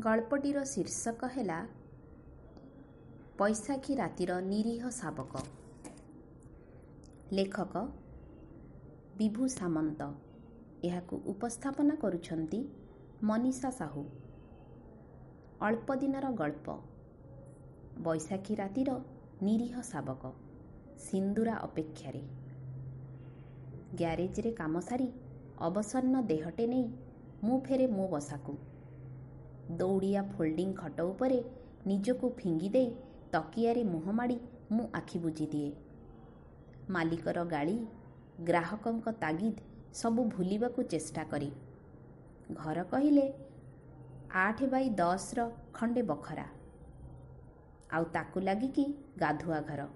ଗଳ୍ପଟିର ଶୀର୍ଷକ ହେଲା ବୈଶାଖୀ ରାତିର ନିରୀହ ଶାବକ। ଲେଖକ ବିଭୁ ସାମନ୍ତ। ଏହାକୁ ଉପସ୍ଥାପନା କରୁଛନ୍ତି ମନୀଷା ସାହୁ। ଅଳ୍ପ ଦିନର ଗଳ୍ପ ବୈଶାଖୀ ରାତିର ନିରୀହ ଶାବକ ସିନ୍ଦୁରା ଅପେକ୍ଷାରେ। ଗ୍ୟାରେଜରେ କାମ ସାରି ଅବସନ୍ନ ଦେହଟେ ନେଇ ମୁଁ ଫେରେ ମୋ ବସାକୁ। ଦୌଡ଼ିଆ ଫୋଲ୍ଡିଂ ଖଟ ଉପରେ ନିଜକୁ ଫିଙ୍ଗି ଦେଇ ତକିଆରେ ମୁହଁ ମାଡ଼ି ମୁଁ ଆଖି ବୁଜିଦିଏ। ମାଲିକର ଗାଳି ଗ୍ରାହକଙ୍କ ତାଗିଦ ସବୁ ଭୁଲିବାକୁ ଚେଷ୍ଟା କରେ। ଘର କହିଲେ ଆଠ ବାଇ ଦଶର ଖଣ୍ଡେ ବଖରା। ଆଉ ତାକୁ ଲାଗିକି ଗାଧୁଆ ଘର।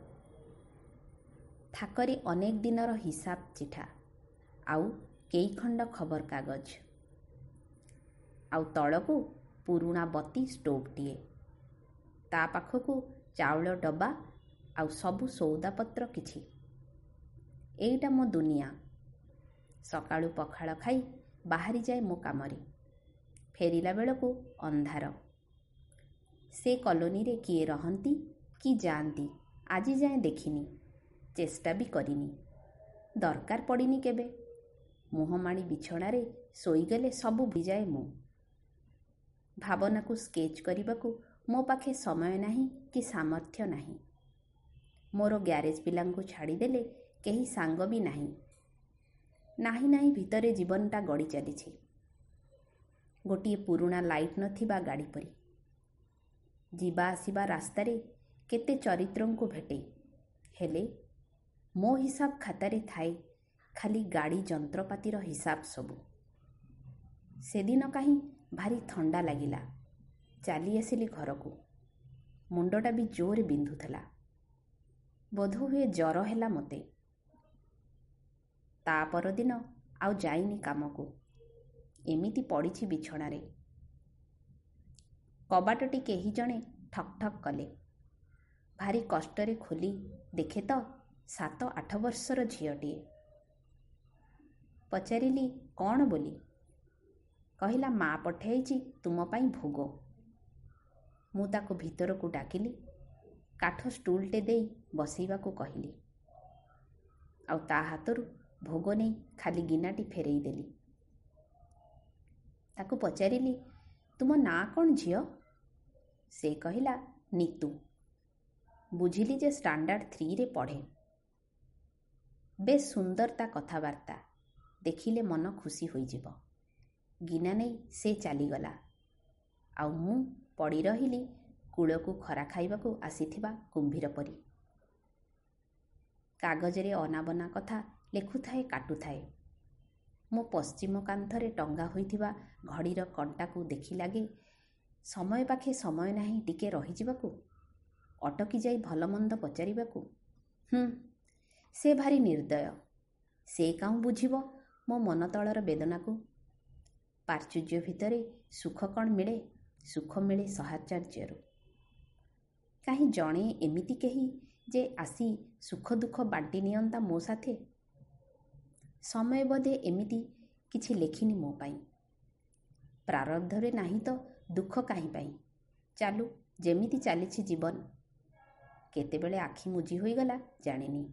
ଥାକରେ ଅନେକ ଦିନର ହିସାବ ଚିଠା। ଆଉ କେଇଖଣ୍ଡ ଖବରକାଗଜ। ଆଉ ତଳକୁ ପୁରୁଣା ବତି ଷ୍ଟୋଭଟିଏ ତା ପାଖକୁ ଚାଉଳ ଡବା ଆଉ ସବୁ ସଉଦାପତ୍ର କିଛି। ଏଇଟା ମୋ ଦୁନିଆ। ସକାଳୁ ପଖାଳ ଖାଇ ବାହାରିଯାଏ ମୋ କାମରେ। ଫେରିଲା ବେଳକୁ ଅନ୍ଧାର। ସେ କଲୋନୀରେ କିଏ ରହନ୍ତି କି ଯାଆନ୍ତି ଆଜି ଯାଏଁ ଦେଖିନି ଚେଷ୍ଟା ବି କରିନି। ଦରକାର ପଡ଼ିନି କେବେ। ମୁହଁମାଡ଼ି ବିଛଣାରେ ଶୋଇଗଲେ ସବୁ ଭିଯାଏ ମୁଁ। ଭାବନାକୁ ସ୍କେଚ୍ କରିବାକୁ ମୋ ପାଖେ ସମୟ ନାହିଁ କି ସାମର୍ଥ୍ୟ ନାହିଁ। ମୋର ଗ୍ୟାରେଜ ପିଲାଙ୍କୁ ଛାଡ଼ିଦେଲେ କେହି ସାଙ୍ଗ ବି ନାହିଁ। ନାହିଁ ନାହିଁ ଭିତରେ ଜୀବନଟା ଗଡ଼ି ଚାଲିଛି। ଗୋଟିଏ ପୁରୁଣା ଲାଇଟ୍ ନଥିବା ଗାଡ଼ି ପରି। ଯିବା ଆସିବା ରାସ୍ତାରେ କେତେ ଚରିତ୍ରଙ୍କୁ ଭେଟେ। ହେଲେ ମୋ ହିସାବ ଖାତାରେ ଥାଏ ଖାଲି ଗାଡ଼ି ଯନ୍ତ୍ରପାତିର ହିସାବ ସବୁ। ସେଦିନ କାହିଁ ଭାରି ଥଣ୍ଡା ଲାଗିଲା। ଚାଲି ଆସିଲି ଘରକୁ। ମୁଣ୍ଡଟା ବି ଜୋରେ ବିନ୍ଧୁଥିଲା। ବୋଧହୁଏ ଜ୍ୱର ହେଲା ମୋତେ। ତା ପରଦିନ ଆଉ ଯାଇନି କାମକୁ। ଏମିତି ପଡ଼ିଛି ବିଛଣାରେ। କବାଟଟି କେହି ଜଣେ ଠକ୍ ଠକ୍ କଲେ। ଭାରି କଷ୍ଟରେ ଖୋଲି ଦେଖେ ତ ସାତ ଆଠ ବର୍ଷର ଝିଅଟିଏ। ପଚାରିଲି କ'ଣ ବୋଲି? କହିଲା ମା ପଠାଇଛି ତୁମ ପାଇଁ ଭୋଗ ମୁଁ ତାକୁ ଭିତରକୁ ଡାକିଲି କାଠ ଷ୍ଟୁଲଟେ ଦେଇ ବସେଇବାକୁ କହିଲି। ଆଉ ତା ହାତରୁ ଭୋଗ ନେଇ ଖାଲି ଗିନାଟି ଫେରେଇ ଦେଲି। ତାକୁ ପଚାରିଲି ତୁମ ନାଁ କ'ଣ ଝିଅ ସେ କହିଲା ନିତୁ ବୁଝିଲି ଯେ ଷ୍ଟାଣ୍ଡାର୍ଡ଼ ଥ୍ରୀରେ ପଢ଼େ। ବେଶ ସୁନ୍ଦର ତା କଥାବାର୍ତ୍ତା। ଦେଖିଲେ ମନ ଖୁସି ହୋଇଯିବ। ଗିନା ନେଇ ସେ ଚାଲିଗଲା। ଆଉ ମୁଁ ପଡ଼ି ରହିଲି କୂଳକୁ ଖରା ଖାଇବାକୁ ଆସିଥିବା କୁମ୍ଭୀର ପରି। କାଗଜରେ ଅନାବନା କଥା ଲେଖୁଥାଏ କାଟୁଥାଏ। ମୋ ପଶ୍ଚିମ କାନ୍ଥରେ ଟଙ୍ଗା ହୋଇଥିବା ଘଡ଼ିର କଣ୍ଟାକୁ ଦେଖି ଲାଗେ ସମୟ ପାଖେ ସମୟ ନାହିଁ ଟିକେ ରହିଯିବାକୁ ଅଟକି ଯାଇ ଭଲମନ୍ଦ ପଚାରିବାକୁ ହୁଁ ସେ ଭାରି ନିର୍ଦ୍ଦୟ। ସେ କାଉଁ ବୁଝିବ ମୋ ମନ ତଳର ବେଦନାକୁ? ପାର୍ଚୁର୍ଯ୍ୟ ଭିତରେ ସୁଖ କ'ଣ ମିଳେ? ସୁଖ ମିଳେ ସହାଚାର୍ଯ୍ୟରୁ। କାହିଁ ଜଣେ ଏମିତି କେହି ଯେ ଆସି ସୁଖ ଦୁଃଖ ବାଣ୍ଟି ନିଅନ୍ତା ମୋ ସାଥେ? ସମୟ ବୋଧେ ଏମିତି କିଛି ଲେଖିନି ମୋ ପାଇଁ। ପ୍ରାରବ୍ଧରେ ନାହିଁ ତ ଦୁଃଖ କାହିଁ ପାଇଁ? ଚାଲୁ ଯେମିତି ଚାଲିଛି ଜୀବନ। କେତେବେଳେ ଆଖି ମୁଜି ହୋଇଗଲା ଜାଣିନି।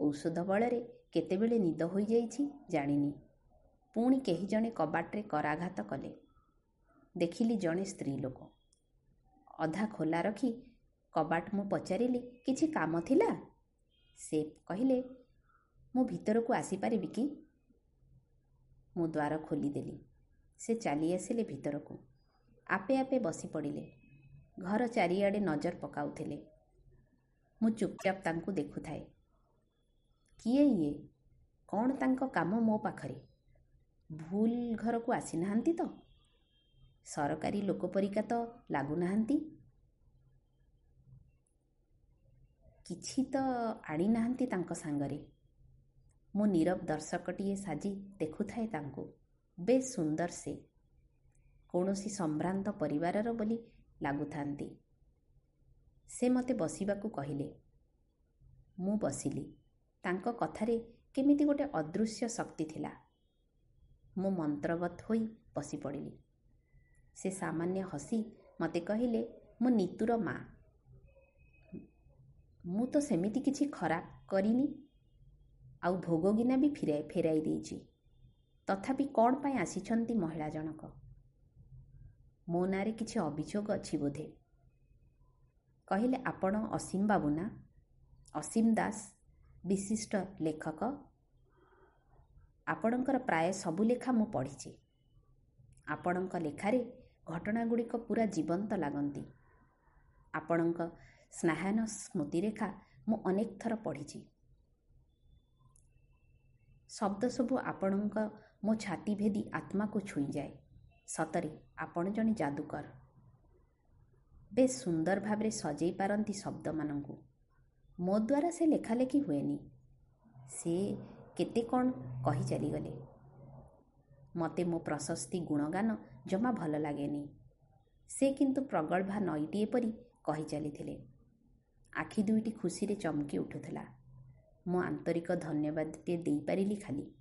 ଔଷଧ ବଳରେ କେତେବେଳେ ନିଦ ହୋଇଯାଇଛି ଜାଣିନି। ପୁଣି କେହି ଜଣେ କବାଟରେ କରାଘାତ କଲେ। ଦେଖିଲି ଜଣେ ସ୍ତ୍ରୀ ଲୋକ। ଅଧା ଖୋଲା ରଖି କବାଟ ମୁଁ ପଚାରିଲି କିଛି କାମ ଥିଲା? ସେ କହିଲେ ମୁଁ ଭିତରକୁ ଆସିପାରିବି କି? ମୁଁ ଦ୍ୱାର ଖୋଲିଦେଲି। ସେ ଚାଲି ଆସିଲେ ଭିତରକୁ। ଆପେ ଆପେ ବସି ପଡ଼ିଲେ। ଘର ଚାରିଆଡ଼େ ନଜର ପକାଉଥିଲେ। ମୁଁ ଚୁପଚାପ ତାଙ୍କୁ ଦେଖୁଥାଏ। କିଏ ଇଏ? କ'ଣ ତାଙ୍କ କାମ ମୋ ପାଖରେ? ଭୁଲ ଘରକୁ ଆସିନାହାନ୍ତି ତ? ସରକାରୀ ଲୋକ ପରିକା ତ ଲାଗୁନାହାନ୍ତି। କିଛି ତ ଆଣିନାହାନ୍ତି ତାଙ୍କ ସାଙ୍ଗରେ। ମୁଁ ନୀରବ ଦର୍ଶକଟିଏ ସାଜି ଦେଖୁଥାଏ ତାଙ୍କୁ। ବେଶ ସୁନ୍ଦର ସେ। କୌଣସି ସମ୍ଭ୍ରାନ୍ତ ପରିବାରର ବୋଲି ଲାଗୁଥାନ୍ତି। ସେ ମୋତେ ବସିବାକୁ କହିଲେ। ମୁଁ ବସିଲି। ତାଙ୍କ କଥାରେ କେମିତି ଗୋଟେ ଅଦୃଶ୍ୟ ଶକ୍ତି ଥିଲା। ମୁଁ ମନ୍ତ୍ରବତ ହୋଇ ବସି ପଡ଼ିଲି ସେ ସାମାନ୍ୟ ହସି ମୋତେ କହିଲେ ମୁଁ ନିତୁର ମା। ମୁଁ ତ ସେମିତି କିଛି ଖରାପ କରିନି। ଆଉ ଭୋଗଗିନା ବି ଫେରାଇ ଫେରାଇ ଦେଇଛି। ତଥାପି କ'ଣ ପାଇଁ ଆସିଛନ୍ତି ମହିଳା ଜଣକ? ମୋ ନାଁରେ କିଛି ଅଭିଯୋଗ ଅଛି ବୋଧେ କହିଲେ ଆପଣ ଅସୀମ ବାବୁ ନା? ଅସୀମ ଦାସ ବିଶିଷ୍ଟ ଲେଖକ ଆପଣଙ୍କର ପ୍ରାୟ ସବୁ ଲେଖା ମୁଁ ପଢ଼ିଛି। ଆପଣଙ୍କ ଲେଖାରେ ଘଟଣାଗୁଡ଼ିକ ପୁରା ଜୀବନ୍ତ ଲାଗନ୍ତି। ଆପଣଙ୍କ ସ୍ନାହାନ ସ୍ମୃତିରେଖା ମୁଁ ଅନେକ ଥର ପଢ଼ିଛି। ଶବ୍ଦ ସବୁ ଆପଣଙ୍କ ମୋ ଛାତି ଭେଦି ଆତ୍ମାକୁ ଛୁଇଁଯାଏ। ସତରେ ଆପଣ ଜଣେ ଯାଦୁକର। ବେଶ ସୁନ୍ଦର ଭାବରେ ସଜେଇ ପାରନ୍ତି ଶବ୍ଦମାନଙ୍କୁ। ମୋ ଦ୍ୱାରା ସେ ଲେଖାଲେଖି ହୁଏନି। ସେ କେତେ କ'ଣ କହି ଚାଲିଗଲେ। ମୋତେ ମୋ ପ୍ରଶସ୍ତି ଗୁଣଗାନ ଜମା ଭଲ ଲାଗେନି। ସେ କିନ୍ତୁ ପ୍ରଗଳ୍ଭା ନଈଟିଏ ପରି କହି ଚାଲିଥିଲେ। ଆଖି ଦୁଇଟି ଖୁସିରେ ଚମକି ଉଠୁଥିଲା। ମୁଁ ଆନ୍ତରିକ ଧନ୍ୟବାଦଟିଏ ଦେଇପାରିଲି ଖାଲି।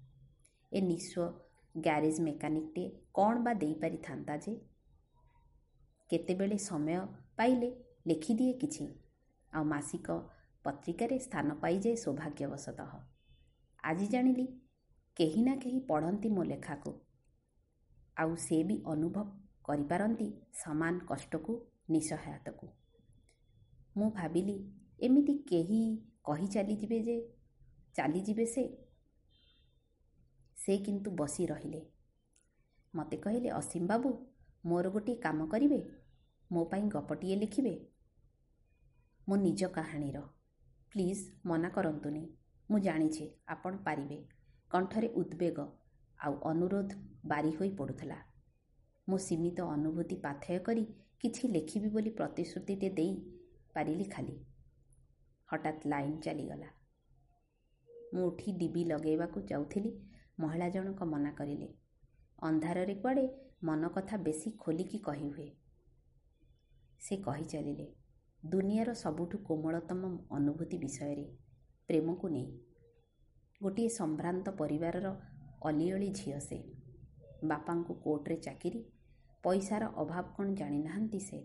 ଏ ନିଃସ୍ୱ ଗ୍ୟାରେଜ ମେକାନିକଟିଏ କ'ଣ ବା ଦେଇପାରିଥାନ୍ତା ଯେ? କେତେବେଳେ ସମୟ ପାଇଲେ ଲେଖିଦିଏ କିଛି। ଆଉ ମାସିକ ପତ୍ରିକାରେ ସ୍ଥାନ ପାଇଯାଏ ସୌଭାଗ୍ୟବଶତଃ। ଆଜି ଜାଣିଲି କେହି ନା କେହି ପଢ଼ନ୍ତି ମୋ ଲେଖାକୁ। ଆଉ ସେ ବି ଅନୁଭବ କରିପାରନ୍ତି ସମାନ କଷ୍ଟକୁ ନିଃସହାୟତାକୁ ମୁଁ ଭାବିଲି ଏମିତି କେହି କହି ଚାଲିଯିବେ ଯେ ଚାଲିଯିବେ ସେ? ସେ କିନ୍ତୁ ବସି ରହିଲେ। ମୋତେ କହିଲେ ଅସୀମ ବାବୁ ମୋର ଗୋଟିଏ କାମ କରିବେ? ମୋ ପାଇଁ ଗପଟିଏ ଲେଖିବେ? ମୋ ନିଜ କାହାଣୀର ପ୍ଲିଜ୍ ମନା କରନ୍ତୁନି। ମୁଁ ଜାଣିଛି ଆପଣ ପାରିବେ। କଣ୍ଠରେ ଉଦ୍ବେଗ ଆଉ ଅନୁରୋଧ ବାରି ହୋଇ ପଡ଼ୁଥିଲା। ମୁଁ ସୀମିତ ଅନୁଭୂତି ପାଥେୟ କରି କିଛି ଲେଖିବି ବୋଲି ପ୍ରତିଶ୍ରୁତିଟେ ଦେଇ ପାରିଲି ଖାଲି। ହଠାତ୍ ଲାଇନ୍ ଚାଲିଗଲା। ମୁଁ ଉଠି ଡିବି ଲଗାଇବାକୁ ଯାଉଥିଲି ମହିଳା ଜଣକ ମନା କରିଲେ। ଅନ୍ଧାରରେ କୁଆଡ଼େ ମନ କଥା ବେଶୀ ଖୋଲିକି କହିହୁଏ। ସେ କହି ଚାଲିଲେ ଦୁନିଆର ସବୁଠୁ କୋମଳତମ ଅନୁଭୂତି ବିଷୟରେ। ପ୍ରେମକୁ ନେଇ। ଗୋଟିଏ ସମ୍ଭ୍ରାନ୍ତ ପରିବାରର ଅଲିଅଳି ଝିଅ ସେ। ବାପାଙ୍କୁ କୋର୍ଟରେ ଚାକିରି ପଇସାର ଅଭାବ କ'ଣ ଜାଣିନାହାନ୍ତି ସେ।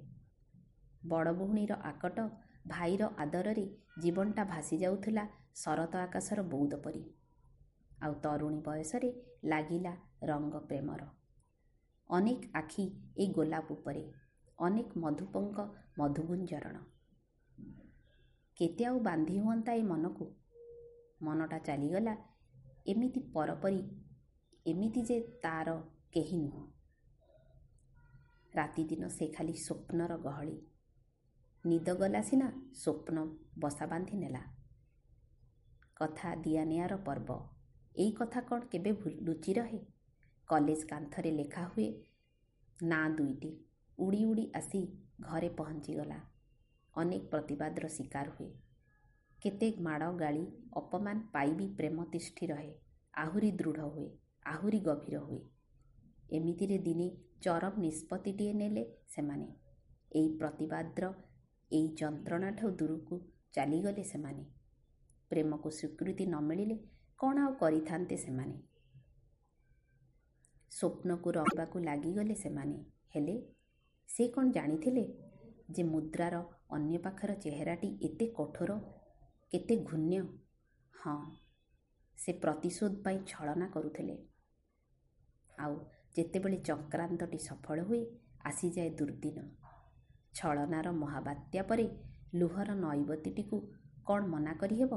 ବଡ଼ ଭଉଣୀର ଆକଟ ଭାଇର ଆଦରରେ ଜୀବନଟା ଭାସି ଯାଉଥିଲା ଶରତ ଆକାଶର ବୌଦ ପରି। ଆଉ ତରୁଣୀ ବୟସରେ ଲାଗିଲା ରଙ୍ଗ ପ୍ରେମର। ଅନେକ ଆଖି ଏଇ ଗୋଲାପ ଉପରେ ଅନେକ ମଧୁପଙ୍କ ମଧୁଗୁଞ୍ଜରଣ। କେତେ ଆଉ ବାନ୍ଧି ହୁଅନ୍ତା ଏ ମନକୁ? ମନଟା ଚାଲିଗଲା ଏମିତି ପରପରି ଏମିତି ଯେ ତା'ର କେହି ନୁହଁ। ରାତିଦିନ ସେ ଖାଲି ସ୍ୱପ୍ନର ଗହଳି। ନିଦ ଗଲା ସିନା ସ୍ୱପ୍ନ ବସା ବାନ୍ଧି ନେଲା। କଥା ଦିଆନିଆର ପର୍ବ ଏଇ କଥା କ'ଣ କେବେ ଲୁଚି ରହେ? କଲେଜ କାନ୍ଥରେ ଲେଖା ହୁଏ ନାଁ ଦୁଇଟି ଉଡ଼ି ଉଡ଼ି ଆସି ଘରେ ପହଞ୍ଚିଗଲା। ଅନେକ ପ୍ରତିବାଦର ଶିକାର ହୁଏ। କେତେ ମାଡ଼ ଗାଳି ଅପମାନ ପାଇବି ପ୍ରେମ ତିଷ୍ଠି ରହେ ଆହୁରି ଦୃଢ଼ ହୁଏ ଆହୁରି ଗଭୀର ହୁଏ। ଏମିତିରେ ଦିନେ ଚରମ ନିଷ୍ପତ୍ତିଟିଏ ନେଲେ ସେମାନେ। ଏଇ ପ୍ରତିବାଦର ଏଇ ଯନ୍ତ୍ରଣାଠୁ ଦୂରକୁ ଚାଲିଗଲେ ସେମାନେ। ପ୍ରେମକୁ ସ୍ୱୀକୃତି ନ ମିଳିଲେ କ'ଣ ଆଉ କରିଥାନ୍ତେ ସେମାନେ? ସ୍ୱପ୍ନକୁ ରହିବାକୁ ଲାଗିଗଲେ ସେମାନେ। ହେଲେ ସେ କ'ଣ ଜାଣିଥିଲେ? ଯେ ମୁଦ୍ରାର ଅନ୍ୟ ପାଖର ଚେହେରାଟି ଏତେ କଠୋର କେତେ ଘୂଣ୍ୟ। ହଁ ସେ ପ୍ରତିଶୋଧ ପାଇଁ ଛଳନା କରୁଥିଲେ। ଆଉ ଯେତେବେଳେ ଚକ୍ରାନ୍ତଟି ସଫଳ ହୁଏ ଆସିଯାଏ ଦୁର୍ଦିନ ଛଳନାର ମହାବାତ୍ୟା ପରେ ଲୁହର ନୈବତୀଟିକୁ କ'ଣ ମନା କରିହେବ?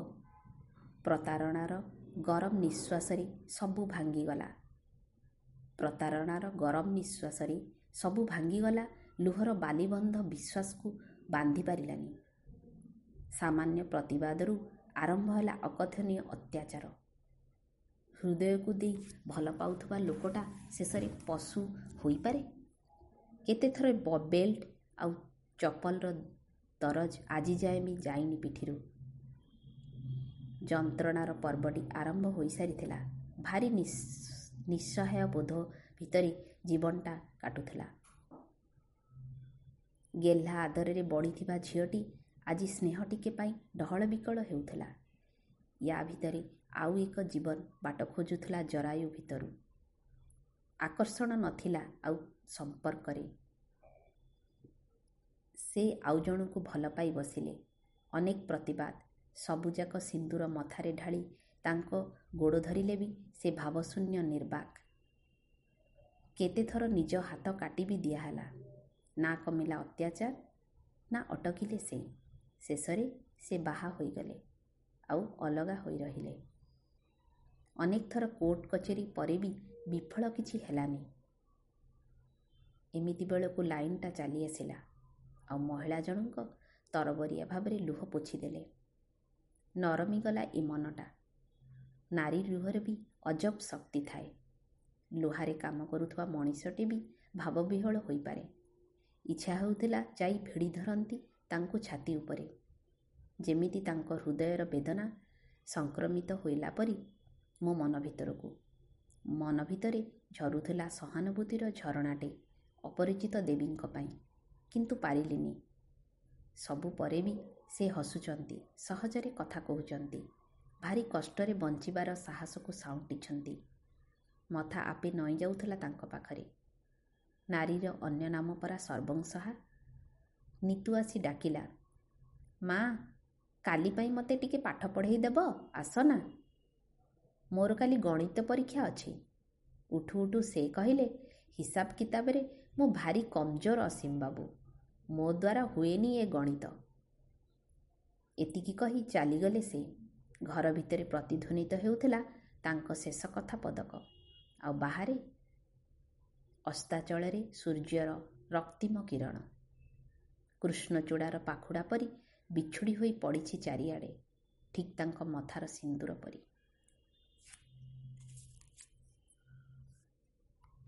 ପ୍ରତାରଣାର ଗରମ ନିଶ୍ୱାସରେ ସବୁ ଭାଙ୍ଗିଗଲା। ପ୍ରତାରଣାର ଗରମ ନିଶ୍ୱାସରେ ସବୁ ଭାଙ୍ଗିଗଲା ଲୁହର ବାଲିବନ୍ଧ ବିଶ୍ୱାସକୁ ବାନ୍ଧି ପାରିଲାନି। ସାମାନ୍ୟ ପ୍ରତିବାଦରୁ ଆରମ୍ଭ ହେଲା ଅକଥନୀୟ ଅତ୍ୟାଚାର। ହୃଦୟକୁ ଦେଇ ଭଲ ପାଉଥିବା ଲୋକଟା ଶେଷରେ ପଶୁ ହୋଇପାରେ? କେତେଥର ବେଲ୍ଟ ଆଉ ଚପଲର ଦରଜ ଆଜି ଯାଏ ବି ଯାଇନି ପିଠିରୁ। ଯନ୍ତ୍ରଣାର ପର୍ବଟି ଆରମ୍ଭ ହୋଇସାରିଥିଲା। ଭାରି ନିଃସହାୟ ବୋଧ ଭିତରେ ଜୀବନଟା କାଟୁଥିଲା। ଗେହ୍ଲା ଆଦରରେ ବଢ଼ିଥିବା ଝିଅଟି ଆଜି ସ୍ନେହ ଟିକେ ପାଇଁ ଡହଳ ବିକଳ ହେଉଥିଲା। ୟା ଭିତରେ ଆଉ ଏକ ଜୀବନ ବାଟ ଖୋଜୁଥିଲା ଜରାୟୁ ଭିତରୁ। ଆକର୍ଷଣ ନଥିଲା ଆଉ ସମ୍ପର୍କରେ। ସେ ଆଉ ଜଣକୁ ଭଲ ପାଇ ବସିଲେ। ଅନେକ ପ୍ରତିବାଦ। ସବୁଯାକ ସିନ୍ଦୁର ମଥାରେ ଢାଳି ତାଙ୍କ ଗୋଡ଼ ଧରିଲେ ବି ସେ ଭାବଶୂନ୍ୟ ନିର୍ବାକ। କେତେଥର ନିଜ ହାତ କାଟି ବି ଦିଆହେଲା। ନା କମିଲା ଅତ୍ୟାଚାର ନା ଅଟକିଲେ ସେ ଶେଷରେ ସେ ବାହା ହୋଇଗଲେ ଆଉ ଅଲଗା ହୋଇ ରହିଲେ ଅନେକ ଥର କୋର୍ଟ କଚେରୀ ପରେ ବି ବିଫଳ କିଛି ହେଲାନି ଏମିତି ବେଳକୁ ଲାଇନଟା ଚାଲି ଆସିଲା ଆଉ ମହିଳା ଜଣଙ୍କ ତରବରିଆ ଭାବରେ ଲୁହ ପୋଛିଦେଲେ ନରମିଗଲା ଏ ମନଟା ନାରୀ ଲୁହରେ ବି ଅଜବ ଶକ୍ତି ଥାଏ ଲୁହାରେ କାମ କରୁଥିବା ମଣିଷଟି ବି ଭାବବିହଳ ହୋଇପାରେ ଇଚ୍ଛା ହେଉଥିଲା ଯାଇ ଭିଡ଼ି ଧରନ୍ତି ତାଙ୍କୁ ଛାତି ଉପରେ। ଯେମିତି ତାଙ୍କ ହୃଦୟର ବେଦନା ସଂକ୍ରମିତ ହୋଇଲା ପରି ମୋ ମନ ଭିତରକୁ। ମନ ଭିତରେ ଝରୁଥିଲା ସହାନୁଭୂତିର ଝରଣାଟେ ଅପରିଚିତ ଦେବୀଙ୍କ ପାଇଁ କିନ୍ତୁ ପାରିଲିନି। ସବୁ ପରେ ବି ସେ ହସୁଛନ୍ତି ସହଜରେ କଥା କହୁଛନ୍ତି ଭାରି କଷ୍ଟରେ ବଞ୍ଚିବାର ସାହସକୁ ସାଉଁଟିଛନ୍ତି। ମଥା ଆପେ ନଇଁ ଯାଉଥିଲା ତାଙ୍କ ପାଖରେ। ନାରୀର ଅନ୍ୟ ନାମ ପରା ସର୍ବଂସହା। ନିତୁ ଆସି ଡାକିଲା ମା କାଲି ପାଇଁ ମୋତେ ଟିକେ ପାଠ ପଢ଼େଇ ଦେବ ଆସ ନା ମୋର କାଲି ଗଣିତ ପରୀକ୍ଷା ଅଛି। ଉଠୁ ଉଠୁ ସେ କହିଲେ ହିସାବ କିତାବରେ ମୁଁ ଭାରି କମଜୋର ଅସୀମ ବାବୁ। ମୋ ଦ୍ୱାରା ହୁଏନି ଏ ଗଣିତ। ଏତିକି କହି ଚାଲିଗଲେ ସେ। ଘର ଭିତରେ ପ୍ରତିଧ୍ୱନିତ ହେଉଥିଲା ତାଙ୍କ ଶେଷ କଥା ପଦକ। ଆଉ ବାହାରେ ଅସ୍ତାଚଳରେ ସୂର୍ଯ୍ୟର ରକ୍ତିମ କିରଣ। କୃଷ୍ଣଚୂଡ଼ାର ପାଖୁଡ଼ା ପରି ବିଛୁଡ଼ି ହୋଇ ପଡ଼ିଛି ଚାରିଆଡ଼େ ଠିକ୍ ତାଙ୍କ ମଥାର ସିନ୍ଦୁର ପରି।